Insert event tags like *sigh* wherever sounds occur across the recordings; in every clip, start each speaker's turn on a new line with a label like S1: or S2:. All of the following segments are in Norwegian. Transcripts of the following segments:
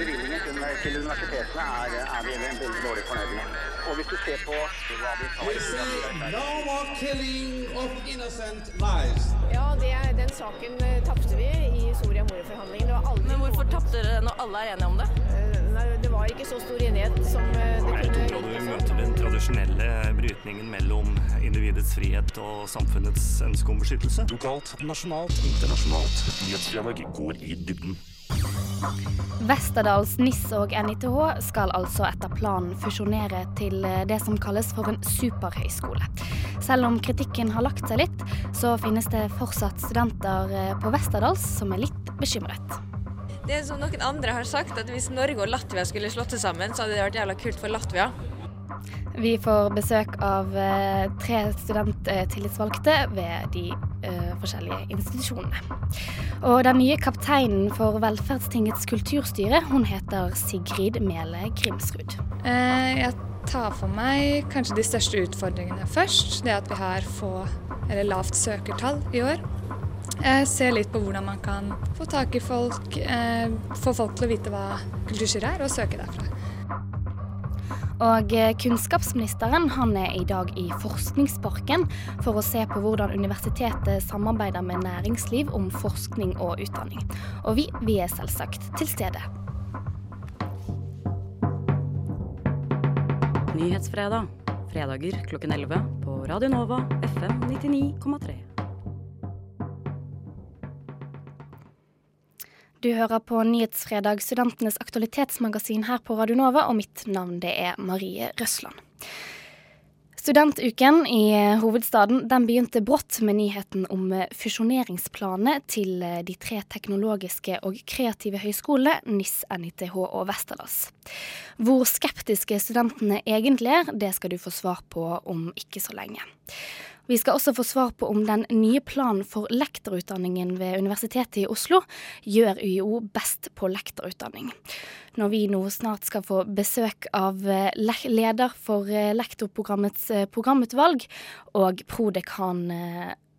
S1: bevilgninger til, til universitetene er, er vi veldig dårlig fornøyd med. Og hvis du ser på hva vi tar
S2: no more killing of innocent lives.
S3: Ja, det, den saken eh, tapte vi i Soria Moria-forhandlingene.
S4: Men hvorfor tapte dere når alle er enige om det?
S3: Eh, nei, det var ikke så stor enighet som eh, det
S5: Jeg
S3: kunne
S5: tror du møter den tradisjonelle brytningen mellom individets frihet og samfunnets ønske om beskyttelse.
S6: Lokalt, nasjonalt, internasjonalt. Nyhetsfredag går i dybden.
S7: Westerdals NIS og NITH skal altså etter planen fusjonere til eh, det som kalles for en superhøyskole. Selv om kritikken har lagt seg litt, så finnes det fortsatt studenter eh, på Westerdals som er litt bekymret.
S8: Det er som noen andre har sagt, at hvis Norge og Latvia skulle slått seg sammen, så hadde det vært jævla kult for Latvia.
S7: Vi får besøk av eh, tre studenttillitsvalgte ved de eh, forskjellige institusjonene. Og den nye kapteinen for Velferdstingets kulturstyre, hun heter Sigrid Mele Grimsrud.
S9: Eh, Jeg tar for meg kanskje de største utfordringene først. Det at vi har få, eller lavt søkertall i år. Jeg ser litt på hvordan man kan få tak i folk, få folk til å vite hva kulturstyret er, og søke derfra.
S7: Og eh, kunnskapsministeren han er i dag i Forskningsparken for å se på hvordan universitetet samarbeider med næringsliv om forskning og utdanning. Og vi, vi er selvsagt til stede.
S10: Nyhetsfredag. Fredager klokken 11 på Radio Nova FM 99,3.
S7: Du hører på Nyhetsfredag, studentenes aktualitetsmagasin her på Radio Nova, og mitt navn det er Marie Røsland. Studentuken i hovedstaden den begynte brått med nyheten om fusjoneringsplanene til de tre teknologiske og kreative høyskolene NIS, NITH og Westerdals. Hvor skeptiske studentene egentlig er, det skal du få svar på om ikke så lenge. Vi skal også få svar på om den nye planen for lektorutdanningen ved Universitetet i Oslo gjør UiO best på lektorutdanning. Når vi nå snart skal få besøk av eh, leder for eh, lektorprogrammets eh, programutvalg og prodekan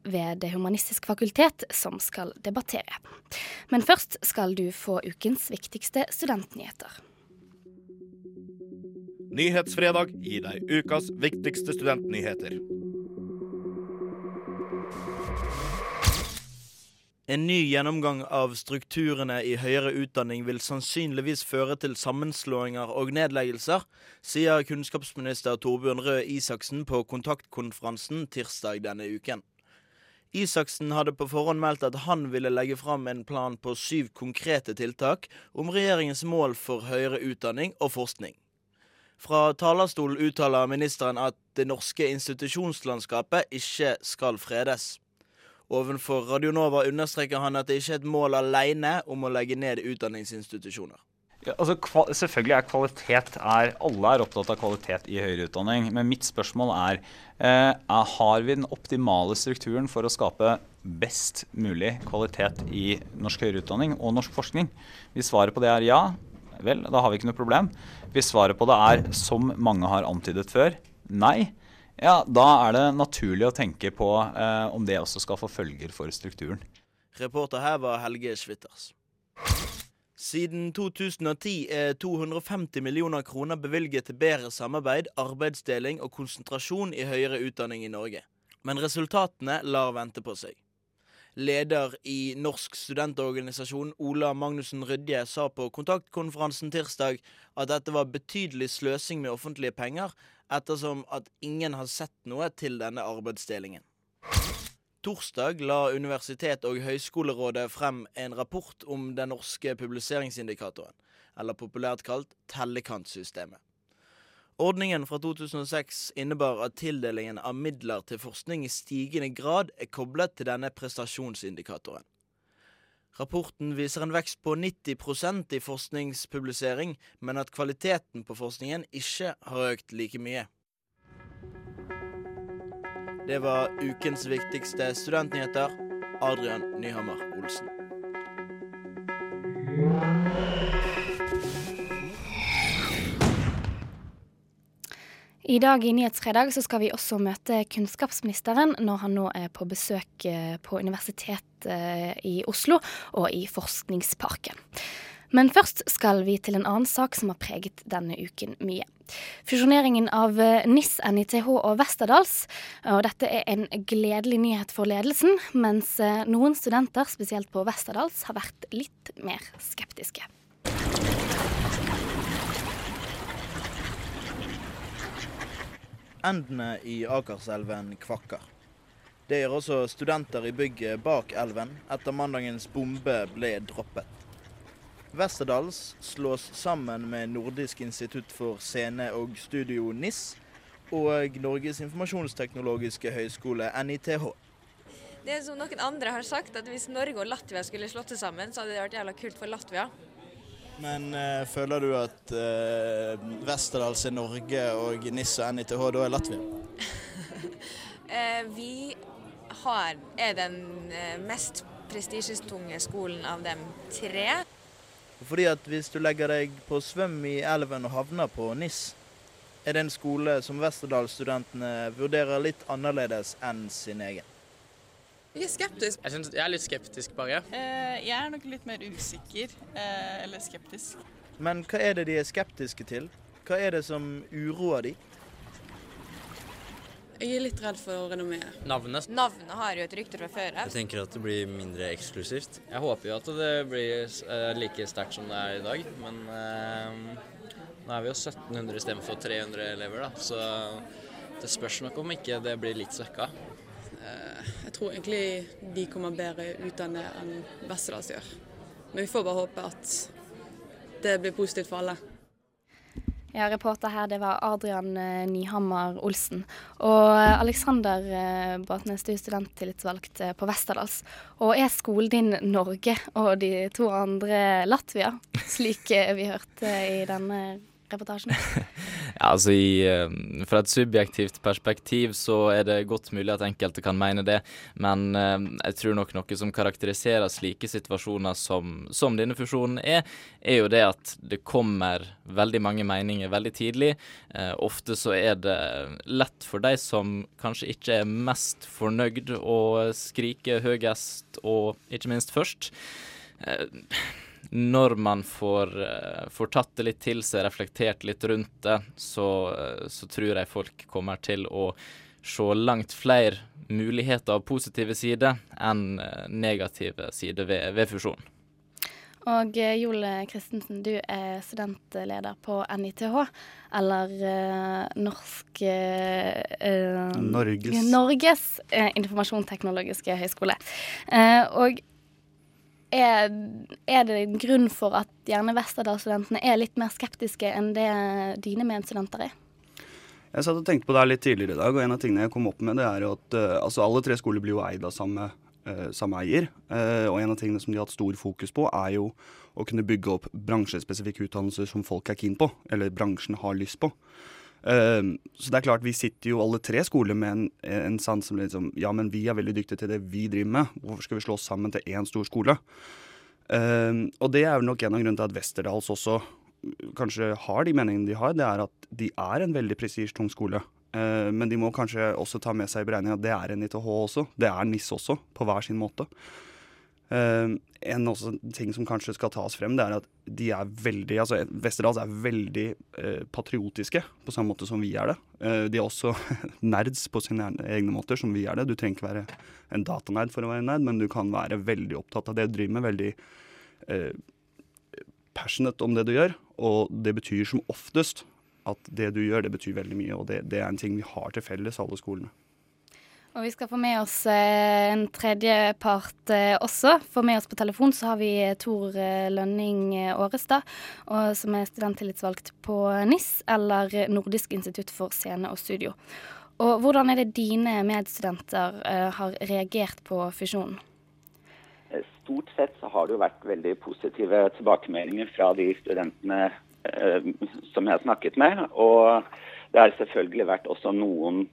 S7: ved Det humanistiske fakultet som skal debattere. Men først skal du få ukens viktigste studentnyheter.
S6: Nyhetsfredag gir deg ukas viktigste studentnyheter.
S11: En ny gjennomgang av strukturene i høyere utdanning vil sannsynligvis føre til sammenslåinger og nedleggelser, sier kunnskapsminister Torbjørn Røe Isaksen på kontaktkonferansen tirsdag denne uken. Isaksen hadde på forhånd meldt at han ville legge fram en plan på syv konkrete tiltak om regjeringens mål for høyere utdanning og forskning. Fra talerstolen uttaler ministeren at det norske institusjonslandskapet ikke skal fredes. Ovenfor Radionova understreker han at det ikke er et mål alene om å legge ned utdanningsinstitusjoner.
S12: Ja, altså, selvfølgelig er kvalitet er, Alle er opptatt av kvalitet i høyere utdanning. Men mitt spørsmål er, eh, har vi den optimale strukturen for å skape best mulig kvalitet i norsk høyere utdanning og norsk forskning? Hvis svaret på det er ja, vel, da har vi ikke noe problem. Hvis svaret på det er, som mange har antydet før, nei, ja, da er det naturlig å tenke på eh, om det også skal få følger for strukturen.
S11: Reporter her var Helge Schwitters. Siden 2010 er 250 millioner kroner bevilget til bedre samarbeid, arbeidsdeling og konsentrasjon i høyere utdanning i Norge. Men resultatene lar vente på seg. Leder i Norsk studentorganisasjon, Ola Magnussen Rydje, sa på kontaktkonferansen tirsdag at dette var betydelig sløsing med offentlige penger, ettersom at ingen har sett noe til denne arbeidsdelingen. Torsdag la Universitet- og høyskolerådet frem en rapport om den norske publiseringsindikatoren, eller populært kalt tellekantsystemet. Ordningen fra 2006 innebar at tildelingen av midler til forskning i stigende grad er koblet til denne prestasjonsindikatoren. Rapporten viser en vekst på 90% i forskningspublisering, men at kvaliteten på forskningen ikke har økt like mye. Det var ukens viktigste studentnyheter. Adrian Nyhammer Olsen.
S7: I dag i Nyhetsfredag så skal vi også møte kunnskapsministeren når han nå er på besøk eh, på Universitetet i Oslo og i Forskningsparken. Men først skal vi til en annen sak som har preget denne uken mye. Fusjoneringen av eh, NIS, NITH og Westerdals. Og dette er en gledelig nyhet for ledelsen, mens eh, noen studenter, spesielt på Westerdals, har vært litt mer skeptiske.
S11: Endene i Akerselven kvakker. Det gjør også studenter i bygget bak elven etter mandagens bombe ble droppet. Westerdals slås sammen med Nordisk institutt for scene og studio NIS og Norges informasjonsteknologiske høgskole NITH.
S8: Det er som noen andre har sagt, at hvis Norge og Latvia skulle slått seg sammen, så hadde det vært jævla kult for Latvia.
S11: Men uh, føler du at uh, Westerdals er Norge og NIS og NITH da er Latvia?
S8: uh, *laughs* vi har, er den mest prestisjetunge skolen av dem tre.
S11: Fordi at hvis du legger deg på svøm i elven og havner på NIS, er det en skole som Westerdal-studentene vurderer litt annerledes enn sin egen.
S13: Jeg er skeptisk. Jeg, synes, jeg er litt skeptisk, bare.
S14: Eh, jeg er nok litt mer usikker, eh, eller skeptisk.
S11: Men hva er det de er skeptiske til? Hva er det som uroer de?
S14: Jeg er litt redd for renommeet.
S13: Navnet.
S8: Navnet har jo et rykte fra før.
S15: Jeg tenker at det blir mindre eksklusivt.
S13: Jeg håper jo at det blir uh, like sterkt som det er i dag, men uh, nå er vi jo 1700 istedenfor 300 elever, da, så det spørs nok om ikke det blir litt svekka.
S14: Eh, jeg tror egentlig de kommer bedre ut av det enn Westerdals gjør. Men vi får bare håpe at det blir positivt for alle.
S7: Ja, Reporter her det var Adrian eh, Nyhammer Olsen. Og Aleksander eh, Batnes, du er studenttillitsvalgt på Westerdals. Og er skolen din Norge og de to andre Latvia, slik vi hørte i denne reportasjen? *laughs*
S16: Ja, altså i, eh, Fra et subjektivt perspektiv så er det godt mulig at enkelte kan mene det, men eh, jeg tror nok noe som karakteriserer slike situasjoner som, som denne fusjonen er, er jo det at det kommer veldig mange meninger veldig tidlig. Eh, ofte så er det lett for de som kanskje ikke er mest fornøyd å skrike høyest og ikke minst først. Når man får, eh, får tatt det litt til seg, reflektert litt rundt det, så, eh, så tror jeg folk kommer til å se langt flere muligheter av positive sider enn eh, negative sider ved, ved fusjonen.
S7: Og Jole Joel Christensen, du er studentleder på NITH, eller uh, Norsk eh, eh,
S17: Norges.
S7: Norges eh, informasjonsteknologiske høgskole. Eh, og er, er det en grunn for at gjerne Westerdal-studentene er litt mer skeptiske enn det dine medstudenter er?
S17: Jeg satt og tenkte på det litt tidligere i dag, og en av tingene jeg kom opp med, det er at uh, altså alle tre skoler blir jo eid av samme, uh, samme eier. Uh, og en av tingene som de har hatt stor fokus på, er jo å kunne bygge opp bransjespesifikke utdannelser som folk er keen på, eller bransjen har lyst på. Så det er klart, vi sitter jo alle tre skoler med en, en sans som liksom Ja, men vi er veldig dyktige til det vi driver med. Hvorfor skal vi slå oss sammen til én stor skole? og det er vel nok en av grunnene til at Westerdals også kanskje har de meningene de har, det er at de er en veldig prestisjetung skole. Eh, men de må kanskje også ta med seg i beregning at det er en ITH også. Det er NIS også, på hver sin måte. Eh, en også ting som kanskje skal tas frem, det er at de er veldig altså Westerdals er veldig eh, patriotiske, på samme måte som vi er det. Eh, de er også *laughs* nerds på sine egne måter, som vi er det. Du trenger ikke være en datanerd for å være en nerd, men du kan være veldig opptatt av det du driver med. veldig eh, passionate om det du gjør, og det betyr som oftest at det du gjør, det betyr veldig mye, og det, det er en ting vi har til felles, alle skolene.
S7: Og vi skal få med oss eh, en tredje part eh, også. For med oss på telefon så har vi Tor eh, Lønning Årestad, som er studenttillitsvalgt på NIS, eller Nordisk institutt for scene og studio. Og hvordan er det dine medstudenter har reagert på fusjonen?
S18: Stort sett så har det jo vært veldig positive tilbakemeldinger fra de studentene som jeg har snakket med. Og det har selvfølgelig vært også noen,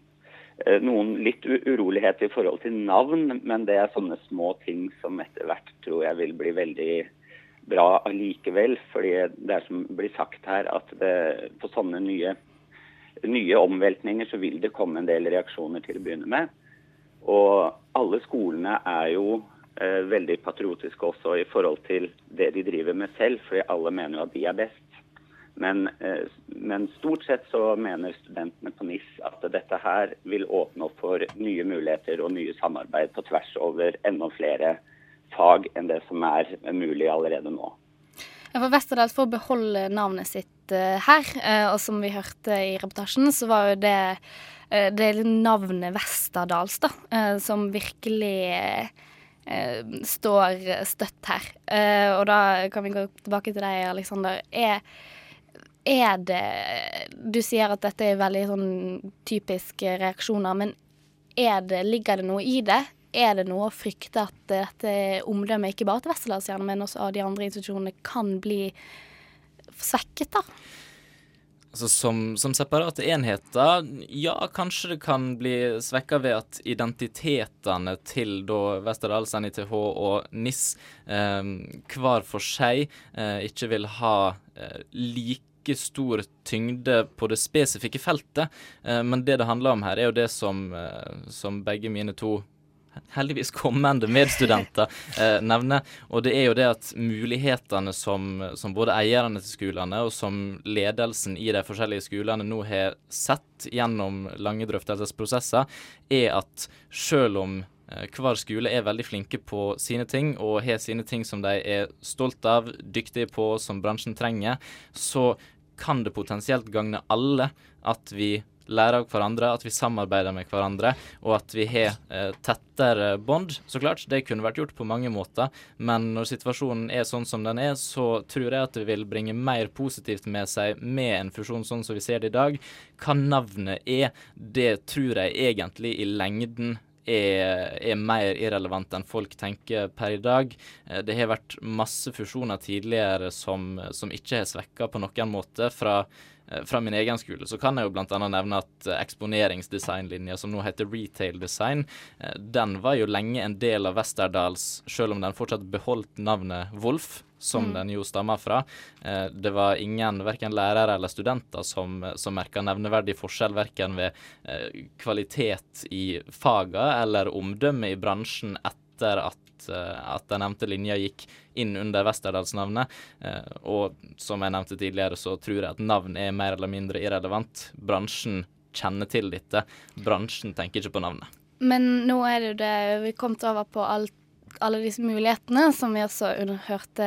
S18: noen litt urolighet i forhold til navn, men det er sånne små ting som etter hvert tror jeg vil bli veldig bra allikevel. fordi det er som blir sagt her, at det, på sånne nye, nye omveltninger så vil det komme en del reaksjoner til å begynne med. Og alle skolene er jo eh, veldig patriotiske også i forhold til det de driver med selv, fordi alle mener jo at de er best. Men, eh, men stort sett så mener studentene på NIS at dette her vil åpne opp for nye muligheter og nye samarbeid på tvers over enda flere fag enn det som er mulig allerede nå.
S7: Ja, for Westerdals får beholde navnet sitt uh, her, uh, og som vi hørte i reportasjen, så var jo det, det navnet Westerdals da, som virkelig står støtt her. og da kan vi gå tilbake til deg, Aleksander. Er, er det Du sier at dette er veldig sånn typiske reaksjoner, men det, ligger det noe i det? er det noe å frykte at dette omdømmet, ikke bare til Westerdalshjerne, men også av de andre institusjonene, kan bli svekket, da?
S16: Altså som, som, separate enheter, ja, kanskje det kan bli svekka ved at identitetene til da Westerdals, NITH og NIS eh, hver for seg eh, ikke vil ha eh, like stor tyngde på det spesifikke feltet. Eh, men det det handler om her, er jo det som, eh, som begge mine to heldigvis kommende medstudenter eh, nevner. Og det er jo det at mulighetene som, som, både eierne til skolene og som ledelsen i de forskjellige skolene nå har sett gjennom lange drøftelsesprosesser, er at selv om eh, hver skole er veldig flinke på sine ting og har sine ting som de er stolt av, dyktige på, som bransjen trenger, så kan det potensielt gagne alle at vi lærer av hverandre, at vi samarbeider med hverandre, og at vi har eh, tettere bånd. Så klart, det kunne vært gjort på mange måter, men når situasjonen er sånn som den er, så tror jeg at det vil bringe mer positivt med seg med en fusjon sånn som vi ser det i dag. Hva navnet er, det tror jeg egentlig i lengden er, er, mer irrelevant enn folk tenker per i dag. Eh, det har vært masse fusjoner tidligere som, som ikke har svekka på noen måte. Fra fra min egen skole så kan jeg jo bl.a. nevne at eh, eksponeringsdesignlinja, som nå heter retail design, eh, den var jo lenge en del av Westerdals, selv om den fortsatt beholdt navnet Wolf, som mm. den jo stammer fra. Det var ingen, verken lærere eller studenter, som, som merka nevneverdig forskjell verken ved kvalitet i faga eller omdømme i bransjen etter at Eh, at, den nevnte linja gikk inn under Westerdalsnavnet. Eh, og som jeg nevnte tidligere, så tror jeg at navn er mer eller mindre irrelevant. Bransjen kjenner til dette. Bransjen tenker ikke på navnet.
S7: Men nå er det jo det vi er kommet over på alt alle disse mulighetene, som vi også hørte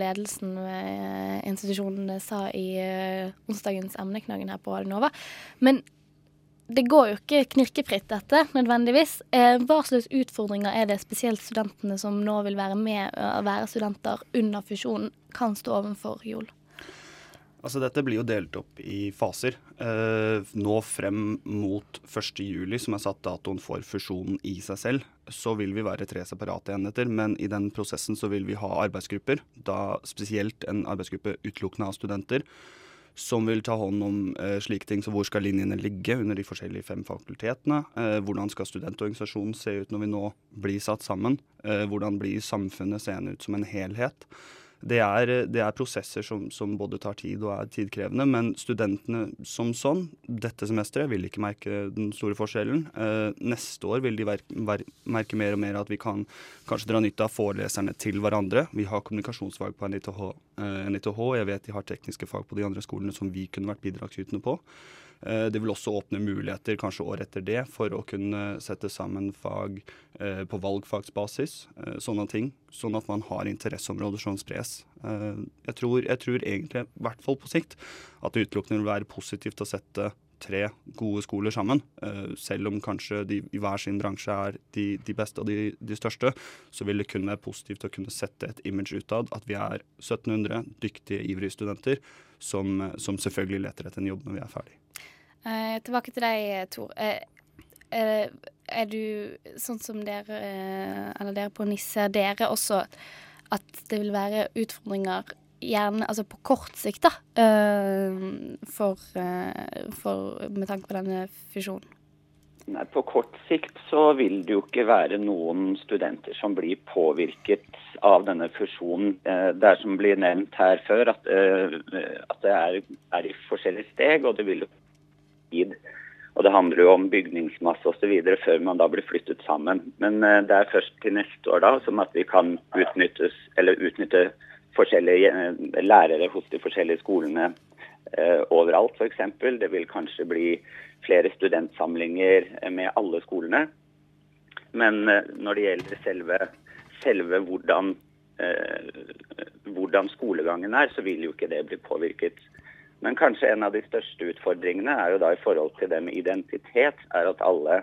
S7: ledelsen ved institusjonen sa i uh, onsdagens emneknaggen her på Nova. Men det går jo ikke knirkefritt, dette, nødvendigvis. Eh, hva slags utfordringer er det spesielt studentene som nå vil være med å være studenter under fusjonen, kan stå overfor, Jol?
S17: Altså, dette blir jo delt opp i faser. Eh, nå frem mot 1.7, som er satt datoen for fusjonen i seg selv, så vil vi være tre separate enheter. Men i den prosessen så vil vi ha arbeidsgrupper, da spesielt en arbeidsgruppe utelukkende av studenter som vil ta hånd om eh, slike ting som hvor skal linjene ligge under de forskjellige fem fakultetene. Eh, hvordan skal studentorganisasjonen se ut når vi nå blir satt sammen? Eh, hvordan blir samfunnet seende ut som en helhet? Det er, det er prosesser som, som, både tar tid og er tidkrevende, men studentene som sånn dette semesteret vil ikke merke den store forskjellen. Eh, neste år vil de merke mer og mer at vi kan kanskje dra nytte av foreleserne til hverandre. Vi har kommunikasjonsfag på NITH, eh, NITH. Jeg vet de har tekniske fag på de andre skolene som vi kunne vært bidragsytende på. Eh, det vil også åpne muligheter kanskje år etter det for å kunne sette sammen fag eh, på valgfagsbasis. Eh, sånne ting. Sånn at man har interesseområder som spres. Jeg tror, jeg tror egentlig, i hvert fall på sikt, at det utelukkende vil være positivt å sette tre gode skoler sammen. selv om kanskje de i hver sin bransje er de, de beste og de, de, største, så vil det kun være positivt å kunne sette et image utad at vi er 1700 dyktige, ivrige studenter som, som selvfølgelig leter etter en jobb når vi er ferdig.
S7: Eh, tilbake til deg, Tor. Eh, eh, er du sånn som dere, eh, eller dere på Nisse, dere også at det vil være utfordringer gjerne altså på kort sikt, da, eh, for, eh, for, med tanke på denne fusjonen?
S18: Nei, På kort sikt så vil det jo ikke være noen studenter som blir påvirket av denne fusjonen. Det er som blir nevnt her før, at, at det er, er, i forskjellige steg. og det vil jo tid Og det handler jo om bygningsmasse osv. før man da blir flyttet sammen. Men eh, det er først til neste år da som at vi kan utnyttes, eller utnytte forskjellige eh, lærere hos de forskjellige skolene eh, overalt f.eks. Det vil kanskje bli flere studentsamlinger eh, med alle skolene. Men når det gjelder selve, selve hvordan, hvordan skolegangen er, så vil jo ikke det bli påvirket. Men kanskje en av de største utfordringene er jo da i forhold til det med identitet, er at alle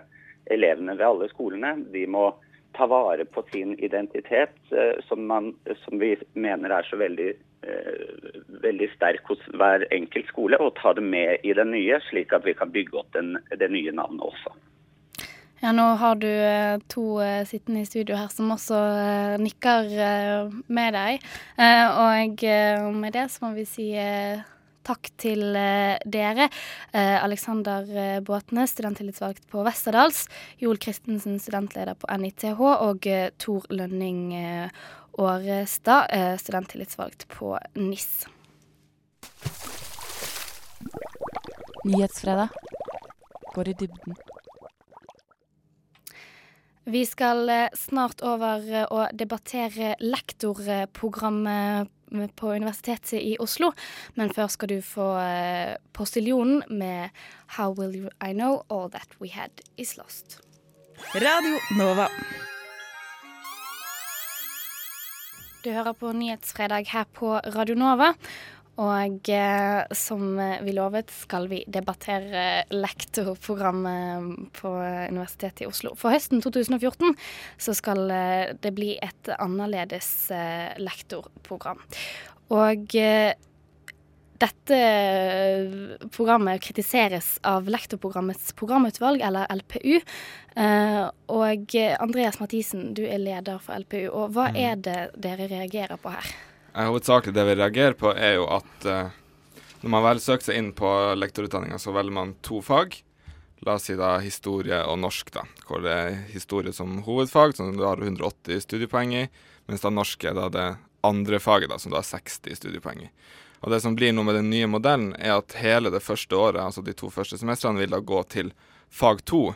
S18: elevene ved alle skolene de må ta vare på sin identitet, eh, som, man, som vi mener er så veldig, eh, veldig sterk hos hver enkelt skole, og ta det med i det nye, slik at vi kan bygge opp den, det nye navnet også.
S7: Ja, nå har du eh, to sittende i studio her som også nikker med deg. Og med det så må vi si takk til eh, dere. Eh, Alexander eh, Båtne, studenttillitsvalgt på Westerdals. Joel Christensen, studentleder på NITH. Og Tor Lønning Årestad, studenttillitsvalgt på NIS.
S19: Nyhetsfredag går i dybden.
S7: Vi skal eh, snart over eh, å debattere lektorprogrammet på Universitetet i Oslo. Men før skal du få eh, Postiljonen med How Will You I Know All That We Had Is Lost.
S19: Radio Nova.
S7: Du hører på Nyhetsfredag her på Radio Nova. Og eh, som vi lovet, skal vi debattere lektorprogrammet på Universitetet i Oslo. For høsten 2014 så skal eh, det bli et annerledes eh, lektorprogram. Og dette programmet kritiseres av Lektorprogrammets programutvalg, eller LPU. Eh, og Andreas Mathisen, du er leder for LPU. Og hva
S20: Mm.
S7: er det dere reagerer på her?
S20: Eh, Hovedsakelig det vi reagerer på, er jo at eh, når man vel søker seg inn på lektorutdanninga, så velger man to fag. La oss si da historie og norsk, da. Hvor det er historie som hovedfag, som du har 180 studiepoeng i, mens da norsk er da det andre faget, da, som du har 60 studiepoeng i. Og det som blir nå med den nye modellen, er at hele det første året, altså de to første semestrene, vil da gå til fag to.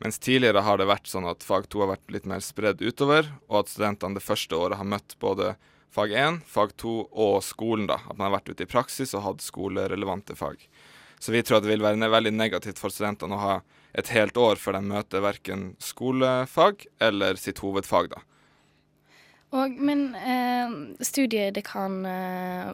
S20: Mens tidligere har det vært sånn at fag to har vært litt mer spredd utover, og at studentene det første året har møtt både fag 1, fag 2 og skolen, da. At man har vært ute i praksis og hatt skolerelevante fag. Så vi tror at det vil være veldig negativt for studentene å ha et helt år før de møter verken skolefag eller sitt hovedfag, da.
S7: Og, men eh, studiedekan eh,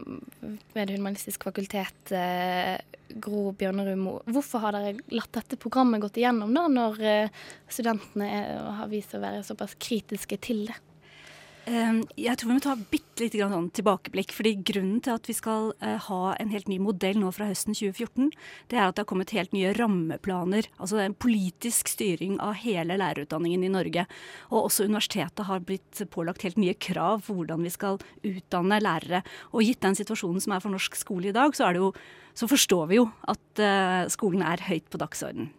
S7: ved Det humanistiske fakultet, eh, Gro Bjørnerud Moe, hvorfor har dere latt dette programmet gått igjennom da, når eh, studentene er, har vist å være såpass kritiske til det?
S21: Eh, Jeg tror vi må ta bitte litt sånn tilbakeblikk. fordi Grunnen til at vi skal eh, ha en helt ny modell nå fra høsten 2014, det er at det har kommet helt nye rammeplaner. Altså en politisk styring av hele lærerutdanningen i Norge. Og også universitetet har blitt pålagt helt nye krav for hvordan vi skal utdanne lærere. Og gitt den situasjonen som er for norsk skole i dag, så, jo, så forstår vi jo at eh, skolen er høyt på dagsordenen.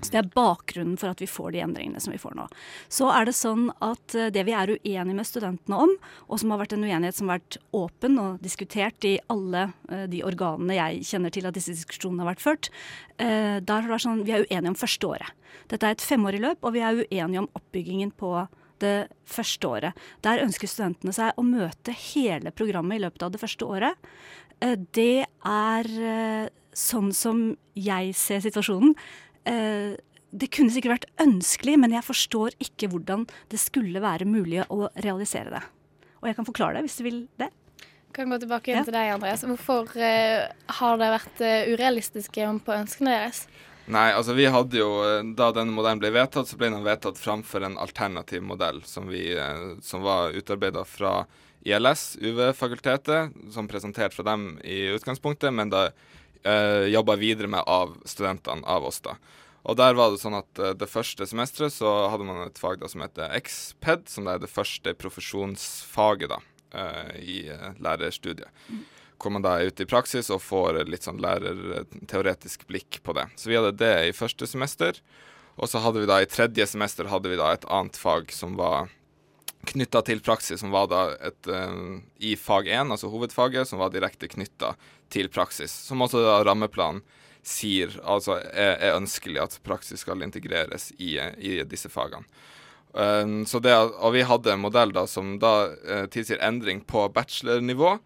S21: Så Det er bakgrunnen for at vi får de endringene som vi får nå. Så er det sånn at eh, det vi er uenige med studentene om, og som har vært en uenighet som har vært åpen og diskutert i alle eh, de organene jeg kjenner til at disse diskusjonene har vært ført, eh, der har det vært sånn, vi er uenige om første året. Dette er et femårig løp, og vi er uenige om oppbyggingen på det første året. Der ønsker studentene seg å møte hele programmet i løpet av det første året. Det er sånn som jeg ser situasjonen. Eh, Det kunne sikkert vært ønskelig, men jeg forstår ikke hvordan det skulle være mulig å realisere det. Og jeg kan forklare det hvis du vil det.
S7: Kan gå tilbake igjen
S21: Ja.
S7: til deg, Andreas. Hvorfor eh, har det vært eh, urealistiske på ønskene deres?
S20: Nei, altså vi hadde jo, eh, Da denne modellen ble vedtatt, så ble den vedtatt framfor en alternativ modell som, vi, eh, som var utarbeida fra ILS, UV-fakultetet, som presentert fra dem i utgangspunktet, men da eh, jobba videre med av studentene, av oss, da. Og der var det sånn at eh, det første semesteret så hadde man et fag da som heter XPED, som er det første profesjonsfaget da, eh, i lærerstudiet. Hvor man da er ute i praksis og får litt sånn lærerteoretisk blikk på det. Så vi hadde det i første semester. Og så hadde vi da i tredje semester hadde vi da et annet fag som var knytta til praksis, som var da et eh, i fag 1, altså hovedfaget, som var direkte knytta til praksis. Som også da rammeplanen sier altså er, er ønskelig at praksis skal integreres i, i disse fagene. Um, så det, og vi hadde en modell da som da uh, tilsier endring på bachelornivå,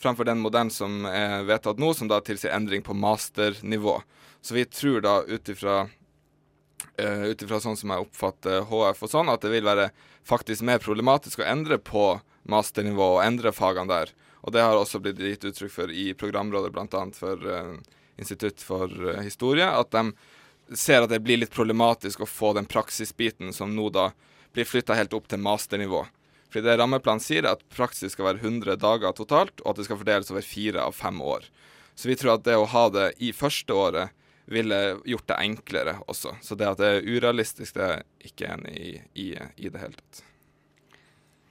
S20: fremfor den modellen som er vedtatt nå, som da tilsier endring på masternivå. Så vi tror da ut ifra uh, sånn som jeg oppfatter HF og sånn, at det vil være faktisk mer problematisk å endre på masternivå og endre fagene der. Og det har også blitt gitt uttrykk for i programrådet, bl.a. for uh, Institutt for uh, historie, at de ser at det blir litt problematisk å få den praksisbiten som nå da blir flytta helt opp til masternivå. Fordi det rammeplanen sier, er at praksis skal være 100 dager totalt, og at det skal fordeles over fire av fem år. Så vi tror at det å ha det i første året ville gjort det enklere også. Så det at det er urealistisk, det er ikke enig i, i i det hele tatt.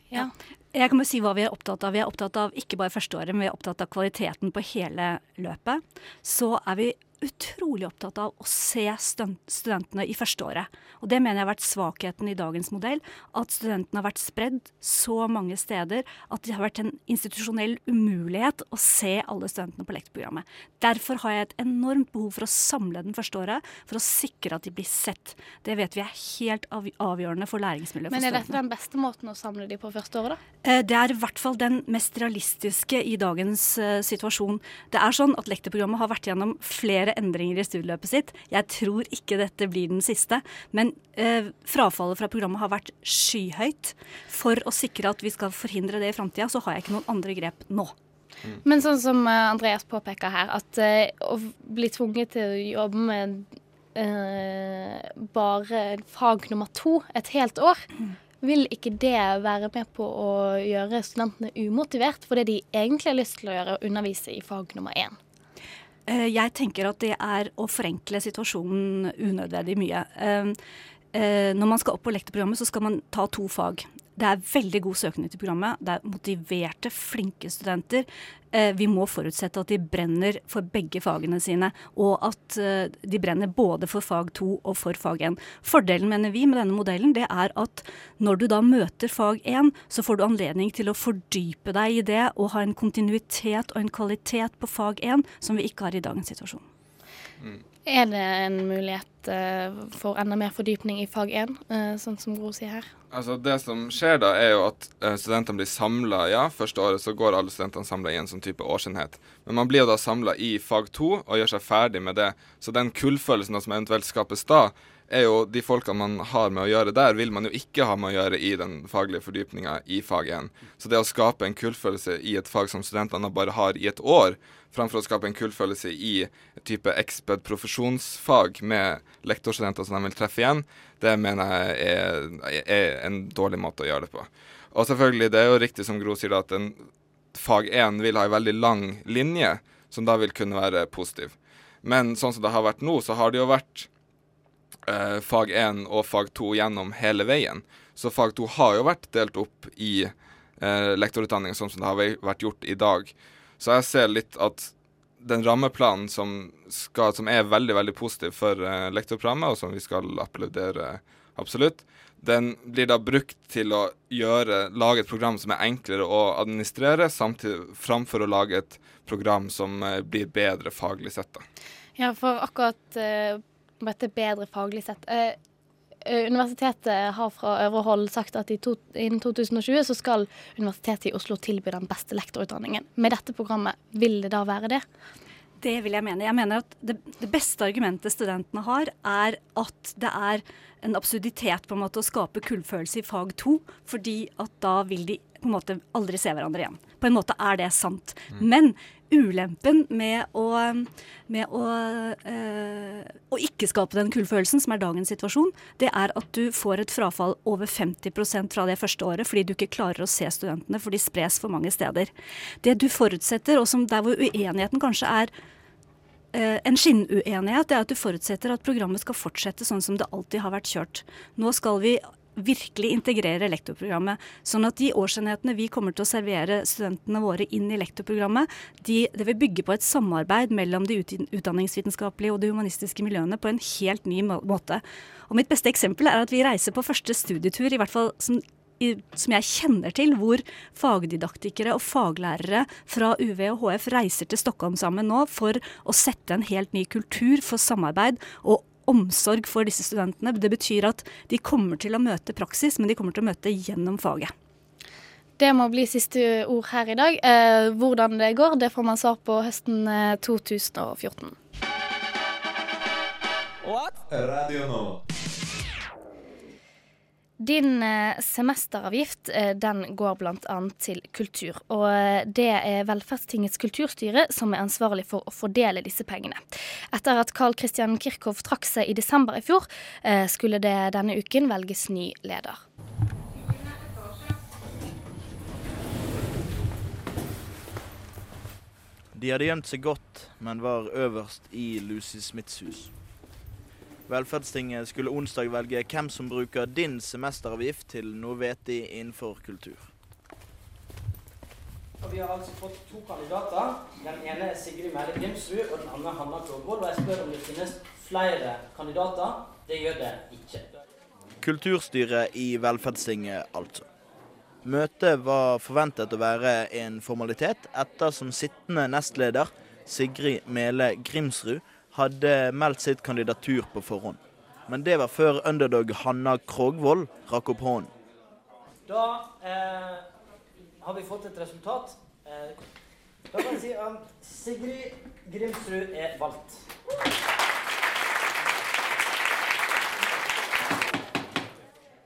S21: Ja. Jeg kan bare si hva vi er opptatt av. Vi er opptatt av ikke bare førsteåret, men vi er opptatt av kvaliteten på hele løpet. Så er vi utrolig opptatt av å se studentene i førsteåret. Og det mener jeg har vært svakheten i dagens modell. At studentene har vært spredd så mange steder at det har vært en institusjonell umulighet å se alle studentene på lektorprogrammet. Derfor har jeg et enormt behov for å samle den første året, for å sikre at de blir sett. Det vet vi er helt avgjørende for læringsmiljøet for
S7: Men er dette den beste måten å samle de på første året, da?
S21: Eh, Det er i hvert fall den mest realistiske i dagens eh, situasjon. Det er sånn at lektorprogrammet har vært gjennom flere endringer i studieløpet sitt. Jeg tror ikke dette blir den siste, men eh, frafallet fra programmet har vært skyhøyt. For å sikre at vi skal forhindre det i framtida, så har jeg ikke noen andre grep nå.
S7: Men sånn som eh, Andreas påpeker her, at eh, å bli tvunget til å jobbe med eh, bare fag nummer to et helt år, vil ikke det være med på å gjøre studentene umotivert for det de egentlig har lyst til å gjøre, å undervise i fag nummer én?
S21: Eh, Jeg tenker at det er å forenkle situasjonen unødvendig mye. Eh, eh, Når man skal opp på lektorprogrammet, så skal man ta to fag. Det er veldig god søkning til programmet. Det er motiverte, flinke studenter. Eh, Vi må forutsette at de brenner for begge fagene sine, og at eh, de brenner både for fag to og for fag én. Fordelen, mener vi, med denne modellen, det er at når du da møter fag én, så får du anledning til å fordype deg i det og ha en kontinuitet og en kvalitet på fag én som vi ikke har i dagens situasjon.
S7: Er det en mulighet eh, for enda mer fordypning i fag én, eh, sånn som Gro sier her?
S20: Altså Det som skjer da, er jo at eh, studentene blir samla. Ja, første året så går alle studentene samla i en sånn type årsenhet. Men man blir jo da samla i fag to og gjør seg ferdig med det. Så den kullfølelsen som eventuelt skapes da, er jo de folkene man har med å gjøre der, vil man jo ikke ha med å gjøre i den faglige fordypninga i fag 1. Så det å skape en kullfølelse i et fag som studentene bare har i et år, framfor å skape en kullfølelse i type exped profesjonsfag med lektorstudenter som de vil treffe igjen, det mener jeg er, er en dårlig måte å gjøre det på. Og selvfølgelig, det er jo riktig som Gro sier, at en fag 1 vil ha en veldig lang linje, som da vil kunne være positiv. Men sånn som det har vært nå, så har det jo vært eh, fag 1 og fag 2 gjennom hele veien. Så fag 2 har jo vært delt opp i eh, lektorutdanning, sånn som det har vært gjort i dag. Så jeg ser litt at den rammeplanen som, skal, som er veldig veldig positiv for eh, lektorprogrammet, og som vi skal applaudere absolutt, den blir da brukt til å gjøre, lage et program som er enklere å administrere, samtidig framfor å lage et program som eh, blir bedre faglig sett.
S7: Ja, for akkurat uh, dette bedre faglig sett eh, eh, Universitetet har fra øvre hold sagt at i to, innen 2020 så skal Universitetet i Oslo tilby den beste lektorutdanningen. Med dette programmet, vil det da være det?
S21: Det vil jeg mene. Jeg mener at det, det beste argumentet studentene har, er at det er en absurditet på en måte å skape kullfølelse i fag to, fordi at da vil de på en måte aldri se hverandre igjen. På en måte er det sant. Men ulempen med å, med å, øh, å ikke skape den kullfølelsen, som er dagens situasjon, det er at du får et frafall over 50% fra det første året fordi du ikke klarer å se studentene, for de spres for mange steder. Det du forutsetter, og som der hvor uenigheten kanskje er eh, en skinnuenighet, er at du forutsetter at programmet skal fortsette sånn som det alltid har vært kjørt. Nå skal vi virkelig integrere lektorprogrammet, sånn at de årsenhetene vi kommer til å servere studentene våre inn i lektorprogrammet, de, det vil bygge på et samarbeid mellom de utdanningsvitenskapelige og de humanistiske miljøene på en helt ny måte. Og mitt beste eksempel er at vi reiser på første studietur, i hvert fall som i, som jeg kjenner til, hvor fagdidaktikere og faglærere fra UV og HF reiser til Stockholm sammen nå for å sette en helt ny kultur for samarbeid og omsorg for disse studentene. Det betyr at de kommer til å møte praksis, men de kommer til å møte gjennom faget.
S7: Det må bli siste ord her i dag. Eh, hvordan det går, det får man svar på høsten 2014.
S22: Radio Nova.
S7: Din eh, semesteravgift eh, den går bl.a. til kultur. Og eh, det er Velferdstingets kulturstyre som er ansvarlig for å fordele disse pengene. Etter at Carl Christian Kirchhoff trakk seg i desember i fjor, skulle det denne uken velges ny leder.
S11: De hadde gjemt seg godt, men var øverst i Lucy Smiths hus. Velferdstinget skulle onsdag velge hvem som bruker din semesteravgift til noe vettig innenfor kultur.
S23: Og Vi har altså fått to kandidater. Den ene er Sigrid Mæhle Grimsrud, og den andre Hanna Krogvold. Og jeg spør om det finnes flere kandidater. Det gjør det ikke.
S11: Kulturstyret i Velferdstinget, altså. Møtet var forventet å være en formalitet, ettersom sittende nestleder Sigrid Mele Grimsrud hadde meldt sitt kandidatur på forhånd. Men det var før underdog Hanna Krogvold rakk opp hånden.
S23: Da eh, har vi fått et resultat. Eh, da kan vi si at Sigrid Grimsrud er valgt.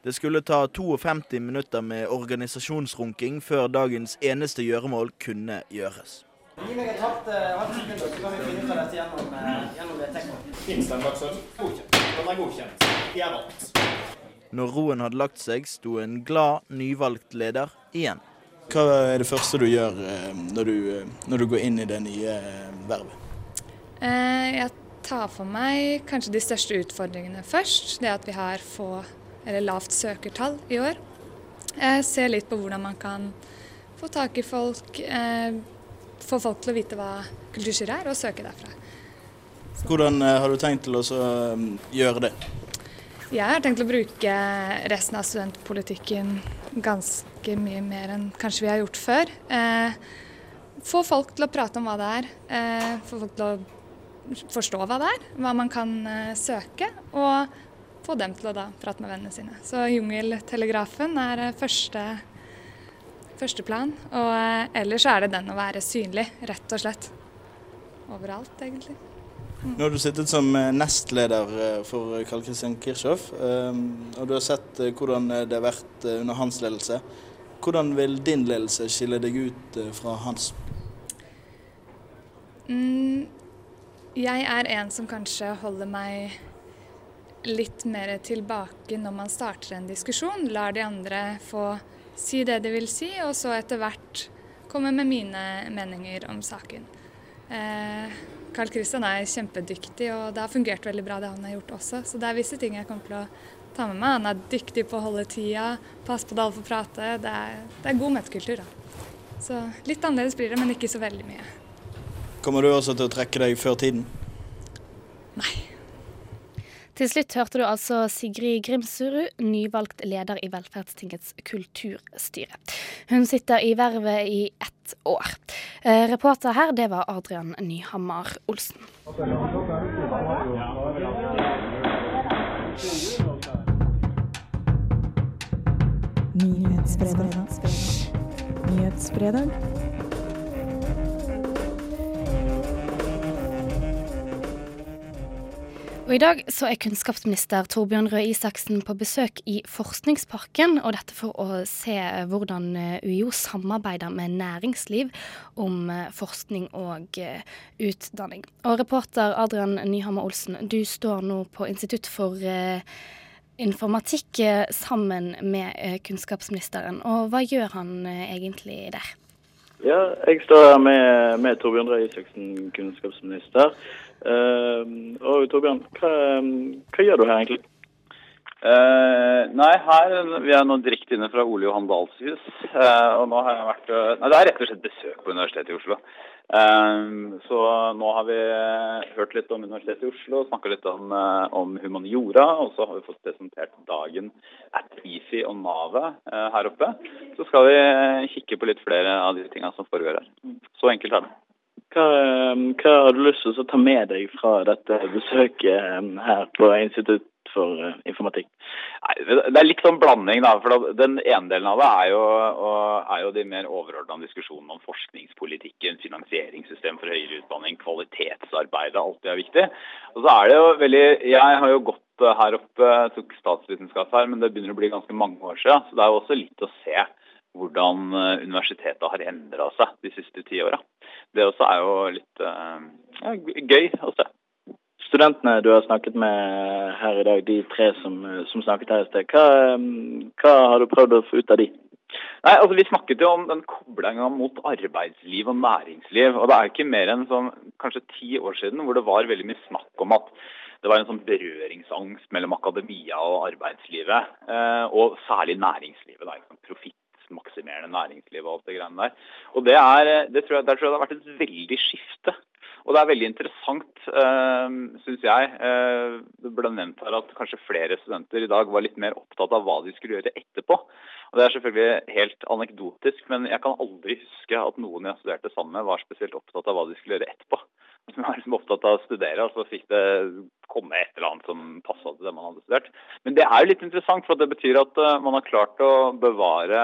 S11: Det skulle ta 52 minutter med organisasjonsrunking før dagens eneste gjøremål kunne gjøres.
S23: Gi meg et halvt, eh, sekund, så kan vi finne ut av dette gjennom, eh, gjennom det tekniske.
S22: Fins den en dagsorden? Godkjent. Den er godkjent. De er valgt.
S11: Når roen hadde lagt seg, sto en glad, nyvalgt leder igjen. Hva er det første du gjør eh, når du, når du går inn i det nye vervet?
S9: Eh, jeg tar for meg kanskje de største utfordringene først. Det at vi har få, eller lavt søkertall i år. Jeg ser litt på hvordan man kan få tak i folk, eh, få folk til å vite hva kulturstyret er, og søke derfra.
S11: Hvordan eh, har du tenkt til å så, eh, gjøre det?
S9: Jeg har tenkt å bruke resten av studentpolitikken ganske mye mer enn kanskje vi har gjort før. Eh, få folk til å prate om hva det er. Eh, få folk til å forstå hva det er, hva man kan eh, søke. Og få dem til å da prate med vennene sine. Så Jungeltelegrafen er eh, første, første plan. Og eh, ellers er det den å være synlig, rett og slett. Overalt, egentlig.
S11: Nå har du sittet som eh, nestleder eh, for Karl Kristian Kirchhoff, eh, og du har sett hvordan det har vært under hans ledelse. Hvordan vil din ledelse skille deg ut fra hans?
S9: Mm, jeg er en som kanskje holder meg litt mer tilbake når man starter en diskusjon. Lar de andre få si det de vil si, og så etter hvert komme med mine meninger om saken. Eh, Carl Christian er kjempedyktig, og det har fungert veldig bra det han har gjort også. Så det er visse ting jeg kommer til å ta med meg. Han er dyktig på å holde tida, passe på at alle får prate. Det er, det er god møtekultur, da. Så litt annerledes blir det, men ikke så veldig mye.
S11: Kommer du også til å trekke deg før tiden?
S7: Til slutt hørte du altså Sigrid Grimsrud, nyvalgt leder i Velferdstingets kulturstyre. Hun sitter i vervet i ett år. Eh, reporter her, det var Adrian Nyhammer Olsen.
S19: Nyhetsbredag. Nyhetsfredag.
S7: Og I dag så er kunnskapsminister Torbjørn Røe Isaksen på besøk i Forskningsparken. og Dette for å se hvordan eh, UiO samarbeider med næringsliv om eh, forskning og eh, utdanning. Og Reporter Adrian Nyhammer Olsen, du står nå på Institutt for informatikk sammen med kunnskapsministeren. Og hva gjør han egentlig der?
S24: Ja, jeg står her med, med Torbjørn Røe Isaksen, kunnskapsminister. Uh, og Torbjørn, hva, hva, gjør du her egentlig?
S25: Uh, nei, her vi er nå direkte inne fra Ole Johan Dahls hus. Uh, og nå har jeg vært eh, Nei, det er rett og slett besøk på Universitetet i Oslo. Eh, så nå har vi hørt litt om Universitetet i Oslo, snakka litt om, om humaniora. Og så har vi fått presentert dagen at IFI og Navet her oppe. Så skal vi kikke på litt flere av de tinga som foregår her. Så enkelt er det.
S24: Eh, hva har du lyst til å ta med deg fra dette besøket eh, her på Institutt for eh, informatikk?
S25: Det er litt sånn blanding, da. for Den ene delen av det er jo, er jo de mer overordna diskusjonene om forskningspolitikken, finansieringssystem for høyere utdanning, kvalitetsarbeidet. Alt det er viktig. Og så er det jo veldig Jeg har jo gått eh, her oppe, tok statsvitenskap her, men det begynner å bli ganske mange år siden. Så det er jo også litt å se hvordan eh, universitetet har endra seg de siste ti åra. Det også er jo litt eh, ja, gøy å se.
S24: Studentene du har snakket med her i dag, de tre som, som snakket her i sted, hva, hva har du prøvd å få ut av de?
S25: Nei, altså Vi snakket jo om den koblinga mot arbeidsliv og næringsliv. og Det er ikke mer enn sånn, kanskje ti år siden hvor det var veldig mye snakk om at det var en sånn berøringsangst mellom akademia og arbeidslivet. Eh, og særlig næringslivet. da, ikke sant, Profittmaksimerende næringsliv og alt det greiene der. Og det er, det tror jeg, Der tror jeg det har vært et veldig skifte. Og det er veldig interessant, øh, syns jeg. Øh, det ble nevnt her at kanskje flere studenter i dag var litt mer opptatt av hva de skulle gjøre etterpå. Og Det er selvfølgelig helt anekdotisk, men jeg kan aldri huske at noen jeg studerte sammen med, var spesielt opptatt av hva de skulle gjøre etterpå. De var liksom opptatt av å studere, og så fikk det komme et eller annet som passa til det man hadde studert. Men det er jo litt interessant, for det betyr at eh, man har klart å bevare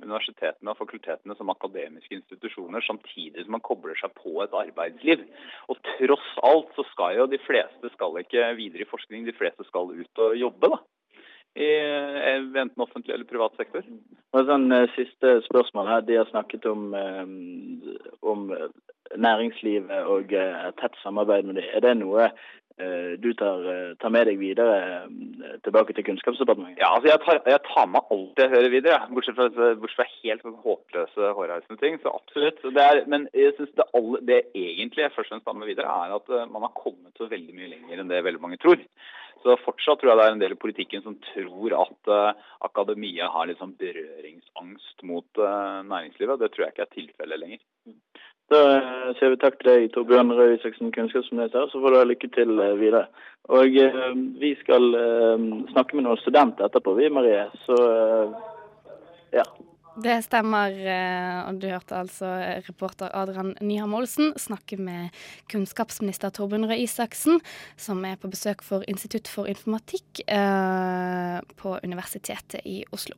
S25: universitetene og fakultetene som akademiske institusjoner, samtidig som man kobler seg på et arbeidsliv. Og tross alt så skal jo de fleste skal ikke videre i forskning, de fleste skal ut og jobbe, da. I eh, enten offentlig eller privat sektor.
S24: Og sånn eh, Siste spørsmål her. De har snakket om, om næringslivet og eh, tett samarbeid med dem. Er det noe eh, du tar, eh, tar med deg videre tilbake til Kunnskapsdepartementet?
S25: Ja, altså jeg tar, jeg tar med alt jeg hører videre, bortsett fra, bortsett fra helt sånn håpløse, hårreisende ting. Så absolutt. Det er, men jeg synes det, alle, det egentlig jeg først og fremst tar med videre, er at man har kommet så veldig mye lenger enn det veldig mange tror. Så fortsatt tror jeg det er en del i politikken som tror at uh, akademia har litt sånn berøringsangst mot uh, næringslivet. Det tror jeg ikke er tilfellet lenger.
S24: Da eh, sier vi takk til deg, Torbjørn Røe Isaksen, kunnskapsminister. Så får du ha lykke til eh, videre. Og eh, vi skal eh, snakke med noen studenter etterpå, vi, Marie. Så eh, ja.
S7: Det stemmer, eh, og du hørte altså reporter Adrian Nyhamn Olsen snakke med kunnskapsminister Torbjørn Røe Isaksen, som er på besøk for Institutt for informatikk på Universitetet i Oslo.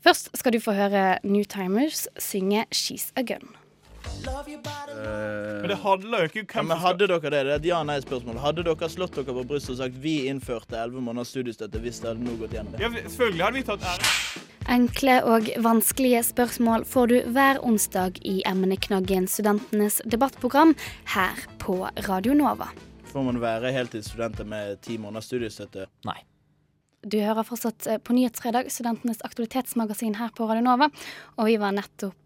S7: Først skal du få høre New Timers synge 'She's a Gun'.
S11: Men
S22: det handler jo ikke om hvem
S11: ja, men Hadde dere det? Det er et ja-nei-spørsmål. Hadde dere slått dere på brystet og sagt vi innførte 11 måneders studiestøtte hvis det hadde nå gått gjennom?
S22: Ja, selvfølgelig hadde vi tatt ære.
S7: Enkle og vanskelige spørsmål får du hver onsdag i emneknaggen Studentenes debattprogram her på Radio Nova.
S11: Får man være heltidsstudenter med ti måneders studiestøtte?
S16: Nei.
S7: Du hører fortsatt eh, på Nyhetsfredag, studentenes aktualitetsmagasin her på Radio Nova. Og vi var nettopp eh,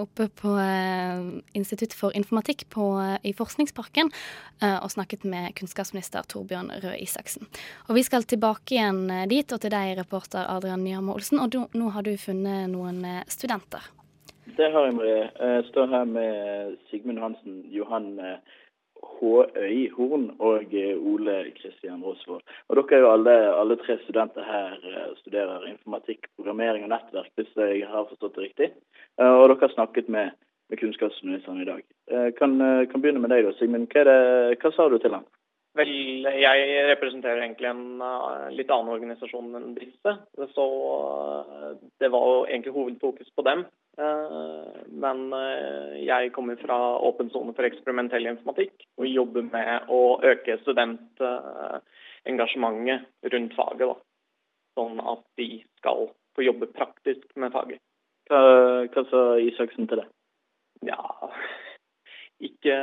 S7: oppe på eh, Institutt for informatikk på, eh, i Forskningsparken eh, og snakket med kunnskapsminister Torbjørn Røe Isaksen. Og vi skal tilbake igjen dit, og til deg, reporter Adrian Nyhammer Olsen. Og du, nå har du funnet noen studenter.
S24: Det har jeg, Marie. Jeg står her med Sigmund Hansen, Johan eh, Håøy Horn og eh, Ole Kristian Rosvold. Og dere er jo alle, alle tre studenter her eh, studerer informatikk, programmering og nettverk, hvis jeg har forstått det riktig. Eh, Og dere har snakket med, med kunnskapsministeren i dag. Kan, kan begynne med deg, da, Sigmund. Hva, det, hva sa du til ham?
S26: Vel, jeg representerer egentlig en uh, litt annen organisasjon enn disse. Så uh, det var jo egentlig hovedfokus på dem. Uh, men jeg kommer fra Åpen sone for eksperimentell informatikk og jobber med å øke studentengasjementet rundt faget. Da. Sånn at de skal få jobbe praktisk med faget.
S24: Hva, hva sa Isaksen til det?
S26: Ja, ikke,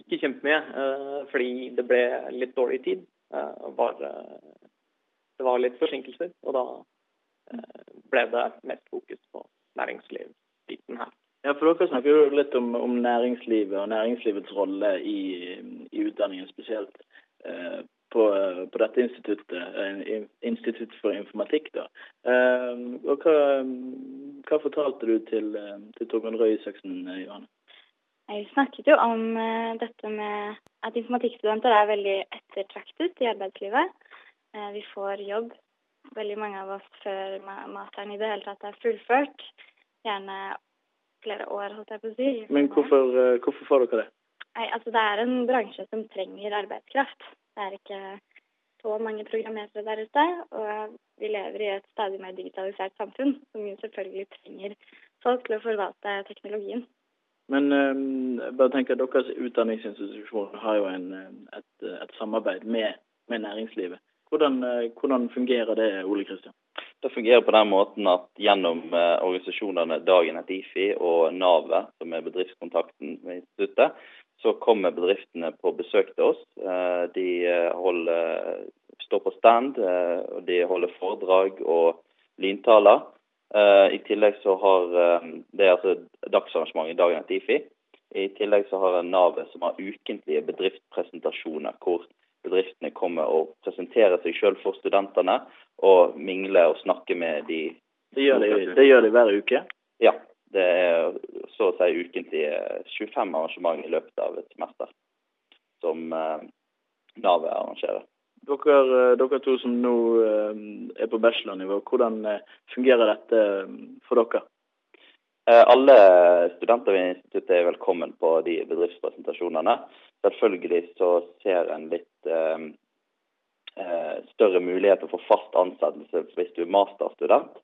S26: ikke kjempemye, eh, fordi det ble litt dårlig tid. Eh, var, eh, det var litt forsinkelser, og da ble det mest fokus på næringslivsbiten her.
S24: Ja, for Dere snakker jo litt om, om næringslivet og næringslivets rolle i, i utdanningen spesielt. Eh, på, på dette instituttet, Institutt for informatikk. da. Eh, og hva, hva fortalte du til, til Torbjørn Røe Isaksen, Johanne?
S27: Jeg snakket jo om eh, dette med at informatikkstudenter er veldig ettertraktet i arbeidslivet. Eh, vi får jobb, veldig mange av oss, før masteren i det hele tatt er fullført. Gjerne flere år, holdt jeg på å si.
S24: Men hvorfor, eh, hvorfor får dere det?
S27: Nei, altså Det er en bransje som trenger arbeidskraft. Det er ikke så mange programmerere der ute. Og vi lever i et stadig mer digitalisert samfunn, som jo selvfølgelig trenger folk til å forvalte teknologien.
S24: Men jeg bare tenk at deres utdanningsinstitusjon har jo en, eh, et, et samarbeid med, med næringslivet. Hvordan, eh, hvordan fungerer det, Ole Kristian?
S18: Det fungerer på den måten at gjennom eh, organisasjonene Dagen et IFI og Navet, som er bedriftskontakten med instituttet, så kommer bedriftene på besøk til oss. Eh, De eh, holder, står på stand, eh, og de holder foredrag og lyntaler. Eh, I tillegg så har eh, Det er altså dagsarrangement i Dagen etter IFI. I tillegg så har Navet som har ukentlige bedriftspresentasjoner hvor bedriftene kommer og presenterer seg selv for studentene og mingler og snakker med de
S24: Det gjør de, det gjør de hver uke?
S18: Ja. Det er så å si ukentlige 25 arrangement i løpet av et semester som eh, Navet arrangerer.
S24: Dere, eh, dere to som nå eh, er på bachelornivå, hvordan eh, fungerer dette for dere?
S18: Alle studenter ved instituttet er velkommen på de bedriftspresentasjonene. Selvfølgelig så ser en litt eh, mulighet større muligheter for fast ansettelse hvis du er masterstudent.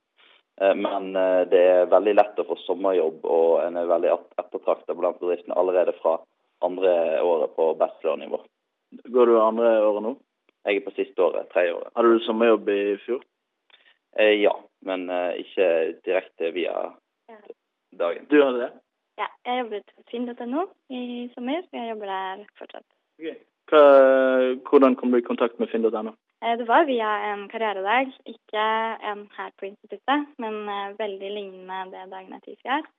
S18: Men det er veldig lett å få sommerjobb, og en er veldig et- ettertraktet blant bedriftene allerede fra andre året på bachelornivå.
S24: Går du andre året nå?
S18: Jeg er på siste året, tredje året.
S24: Hadde du sommerjobb i fjor?
S18: Eh, Ja, men eh, ikke direkte via dagen.
S24: Du hadde det?
S27: Ja, jeg jobbet på finn.no i sommer. Jeg jobber der fortsatt.
S24: Hva, hvordan kom du i kontakt med finn.no?
S27: Eh, Det var via en karrieredag, ikke en her på instituttet, men eh, veldig lignende det Dagen er TIFI er.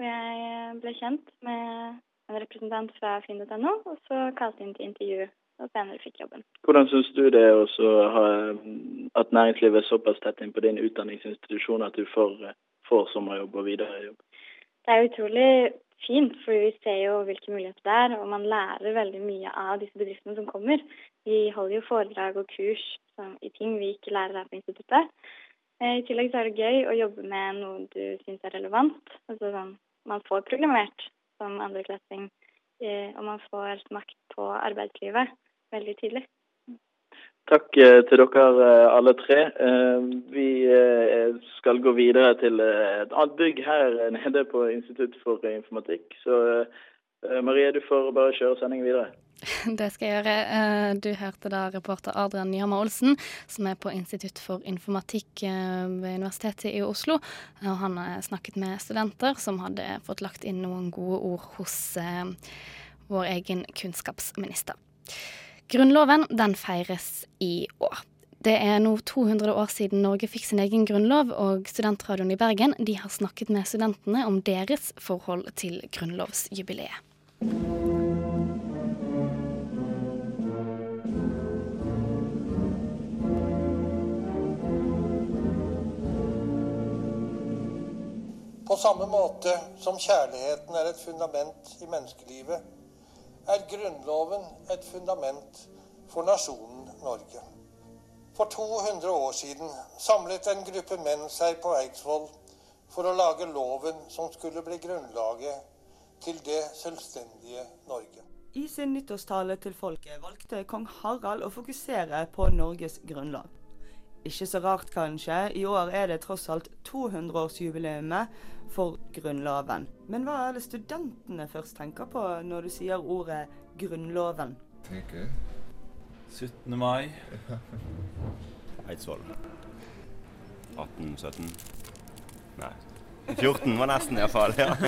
S27: Og jeg ble kjent med en representant fra finn.no, og så kalte inn til intervju, og senere fikk jobben.
S24: Hvordan syns du det er også at næringslivet er såpass tett inn på din utdanningsinstitusjon at du får, eh, får sommerjobb og videre jobb?
S27: Det er utrolig fint, for vi ser jo hvilke muligheter det er, og man lærer veldig mye av disse bedriftene som kommer. Vi holder jo foredrag og kurs som, i ting vi ikke lærer her på instituttet. Eh, I tillegg så er det gøy å jobbe med noe du syns er relevant. Altså sånn, man får programmert som andreklassing, eh, og man får smakt på arbeidslivet veldig tidlig.
S24: Takk eh, til dere eh, alle tre. Eh, Vi skal gå videre til et annet bygg her nede på Institutt for informatikk. Så Marie, du får bare kjøre sendingen videre. *laughs*
S7: Det skal jeg gjøre. Eh, Du hørte da reporter Adrian Nyhammer Olsen, som er på Institutt for informatikk ved Universitetet i Oslo. Og han har snakket med studenter som hadde fått lagt inn noen gode ord hos vår egen kunnskapsminister. Grunnloven den feires i år. Det er nå 200 år siden Norge fikk sin egen grunnlov, og Studentradioen i Bergen de har snakket med studentene om deres forhold til grunnlovsjubileet.
S28: På samme måte som kjærligheten er et fundament i menneskelivet, er Grunnloven et fundament for nasjonen Norge. For 200 år siden samlet en gruppe menn seg på Eidsvoll for å lage loven som skulle bli grunnlaget til det selvstendige Norge.
S29: I sin nyttårstale til folket valgte kong Harald å fokusere på Norges grunnlov. Ikke så rart, kanskje. I år er det tross alt 200-årsjubileumet for Grunnloven. Men hva er det studentene først tenker på når du sier ordet Grunnloven?
S12: tenker 17. mai. *laughs*
S30: Eidsvoll. 1817. Nei. 14 var nesten iallfall. Ja. *laughs*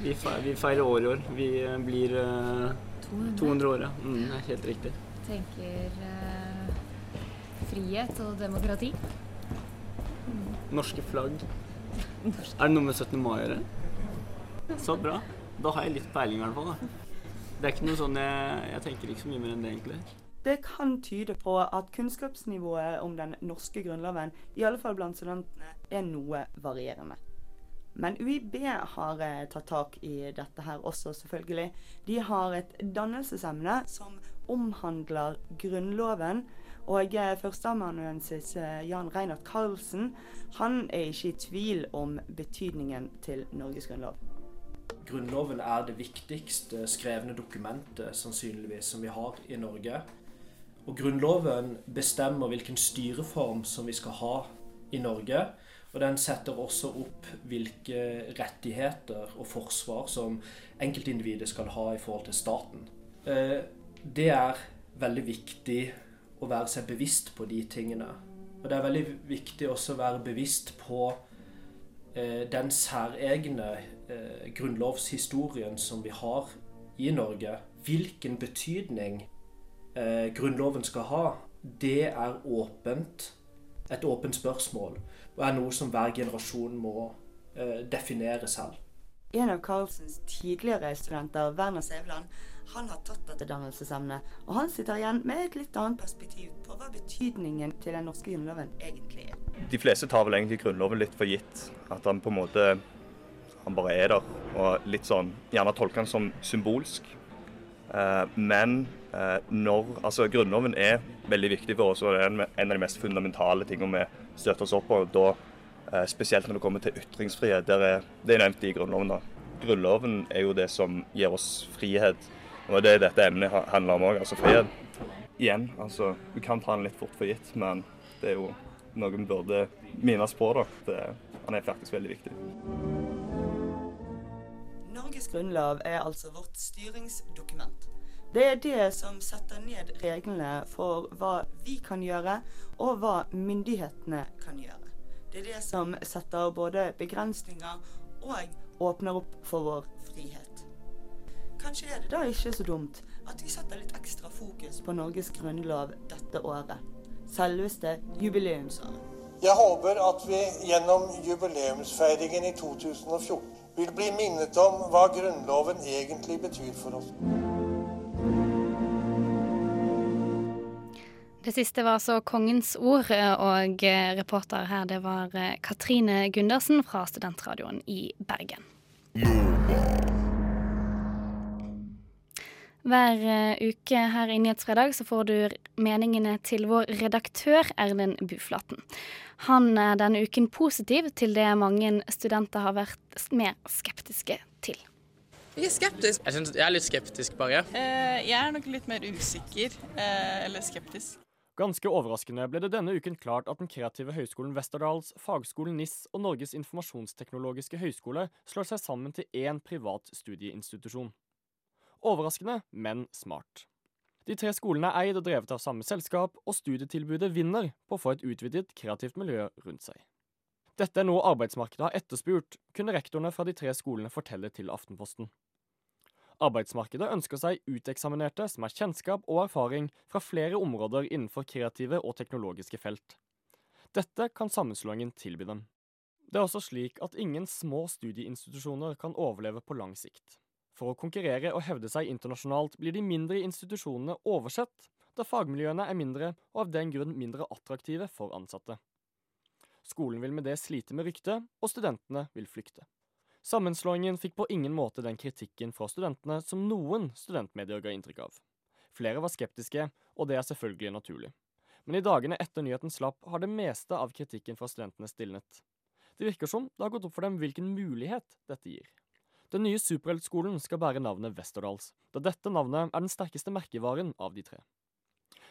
S31: Vi, fe vi feirer år i år. Vi eh, blir uh,
S32: 200.
S31: 200 år, ja. Mm, det er helt riktig.
S32: tenker uh, frihet og demokrati.
S31: Norske flagg. Er det noe med 17. mai å gjøre? Så bra. Da har jeg litt peiling i hvert fall. da. Det er ikke noe sånn jeg, jeg tenker ikke så mye mer enn det, egentlig.
S29: Det kan tyde på at kunnskapsnivået om den norske grunnloven, i alle fall blant studentene, er noe varierende. Men UiB har eh, tatt tak i dette her også, selvfølgelig. De har et dannelsesemne som omhandler Grunnloven. Og eh, førsteamanuensis eh, Jan Reinert Karlsen han er ikke i tvil om betydningen til Norges grunnlov.
S33: Grunnloven er det viktigste skrevne dokumentet sannsynligvis som vi har i Norge. Og Grunnloven bestemmer hvilken styreform som vi skal ha i Norge. Og den setter også opp hvilke rettigheter og forsvar som enkeltindividet skal ha i forhold til staten. Eh, det er veldig viktig å være seg bevisst på de tingene. Og det er veldig viktig også å være bevisst på eh, den særegne eh, grunnlovshistorien som vi har i Norge. Hvilken betydning Grunnloven skal ha, det er åpent. Et åpent spørsmål og er noe som hver generasjon må eh, definere selv.
S29: En av Carlsens tidligere studenter, Werner Sævland, han har tatt dette dannelsesemnet, og han sitter igjen med et litt annet perspektiv på hva betydningen til den norske grunnloven egentlig er.
S34: De fleste tar vel egentlig Grunnloven litt for gitt. At han på en måte han bare er der. Og litt sånn Gjerne tolker han som symbolsk. Eh, men eh, når Altså, Grunnloven er veldig viktig for oss, og det er en, av de mest fundamentale tingene vi støtter oss opp på. Da, eh, spesielt når det kommer til ytringsfrihet. Der er, det er nevnt i Grunnloven. da. Grunnloven er jo det som gir oss frihet. Og det er dette emnet handler om òg, altså frihet. Igjen, altså, vi kan ta den litt fort for gitt, men det er jo noe vi burde minnes på. da. Det, han er faktisk veldig viktig.
S29: Norges grunnlov er altså vårt styringsdokument. Det er det som setter ned reglene for hva vi kan gjøre, og hva myndighetene kan gjøre. Det er det som setter både begrensninger og åpner opp for vår frihet. Kanskje er det da ikke så dumt at vi setter litt ekstra fokus på Norges grunnlov dette året. Selveste jubileumsåret.
S28: Jeg håper at vi gjennom jubileumsfeiringen i 2014 vil bli minnet om hva Grunnloven egentlig betyr for oss.
S7: Det siste var så Kongens ord, og reporter her det var Katrine Gundersen fra Studentradioen i Bergen. Hver eh, uke her i Nyhetsfredag så får du meningene til vår redaktør Erlend Buflaten. Han er denne uken positiv til det mange studenter har vært mer skeptiske til.
S35: Jeg er skeptisk.
S36: Jeg, synes, jeg er litt skeptisk, bare.
S35: Eh, jeg er nok litt mer usikker, eh, eller skeptisk.
S37: Ganske overraskende ble det denne uken klart at den kreative høyskolen Westerdals, fagskolen NIS og Norges informasjonsteknologiske høyskole slår seg sammen til én privat studieinstitusjon. Overraskende, men smart. De tre skolene er eid og drevet av samme selskap, og studietilbudet vinner på å få et utvidet kreativt miljø rundt seg. Dette er noe arbeidsmarkedet har etterspurt, kunne rektorene fra de tre skolene fortelle til Aftenposten. Arbeidsmarkedet ønsker seg uteksaminerte som har kjennskap og erfaring fra flere områder innenfor kreative og teknologiske felt. Dette kan sammenslåingen tilby dem. Det er også slik at ingen små studieinstitusjoner kan overleve på lang sikt. For å konkurrere og hevde seg internasjonalt blir de mindre institusjonene oversett, da fagmiljøene er mindre og av den grunn mindre attraktive for ansatte. Skolen vil med det slite med ryktet, og studentene vil flykte. Sammenslåingen fikk på ingen måte den kritikken fra studentene som noen studentmedier ga inntrykk av. Flere var skeptiske, og det er selvfølgelig naturlig. Men i dagene etter nyheten slapp, har det meste av kritikken fra studentene stilnet. Det virker som det har gått opp for dem hvilken mulighet dette gir. Den nye superheltskolen skal bære navnet Westerdals, da dette navnet er den sterkeste merkevaren av de tre.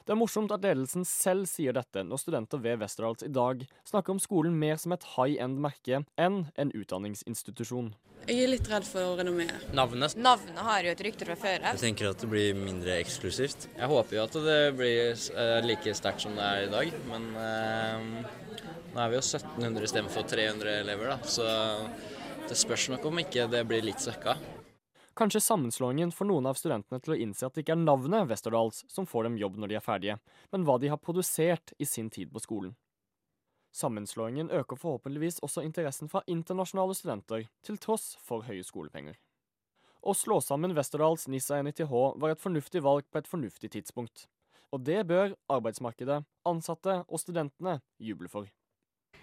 S37: Det er morsomt at ledelsen selv sier dette når studenter ved Westerdals i dag snakker om skolen mer som et high end-merke enn en utdanningsinstitusjon.
S35: Jeg er litt redd for renommeet.
S36: Navnet.
S35: Navnet har jo et rykte fra før.
S36: Jeg tenker at det blir mindre eksklusivt. Jeg håper jo at det blir eh, like sterkt som det er i dag, men eh, nå er vi jo 1700 istedenfor 300 elever, da, så det spørs nok om ikke det blir litt svekka.
S37: Kanskje sammenslåingen får noen av studentene til å innse at det ikke er navnet Westerdals som får dem jobb når de er ferdige, men hva de har produsert i sin tid på skolen. Sammenslåingen øker forhåpentligvis også interessen fra internasjonale studenter, til tross for høye skolepenger. Å slå sammen Westerdals, NISA og NITH var et fornuftig valg på et fornuftig tidspunkt. Og det bør arbeidsmarkedet, ansatte og studentene juble for.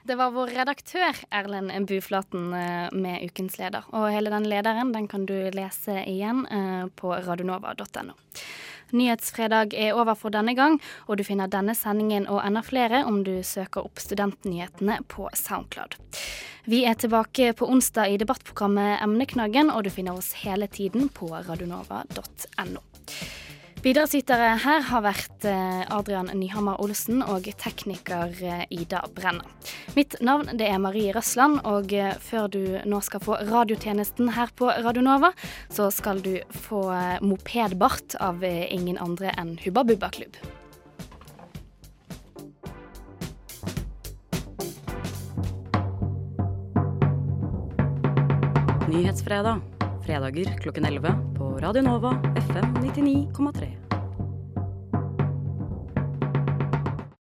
S7: Det var vår redaktør Erlend Buflaten eh, med ukens leder. Og hele den lederen den kan du lese igjen eh, på radionova.no. Nyhetsfredag er over for denne gang, og du finner denne sendingen og enda flere om du søker opp Studentnyhetene på Soundcloud. Vi er tilbake på onsdag i debattprogrammet Emneknaggen, og du finner oss hele tiden på radionova.no. Bidragsytere her har vært eh, Adrian Nyhammer Olsen og tekniker eh, Ida Brenna. Mitt navn det er Marie Røsland, og eh, før du nå skal få radiotjenesten her på Radionova, så skal du få Mopedbart av ingen andre enn Hubba Bubba Klubb.
S38: Nyhetsfredag. Fredager klokken 11 på Radio Nova FM 99,3.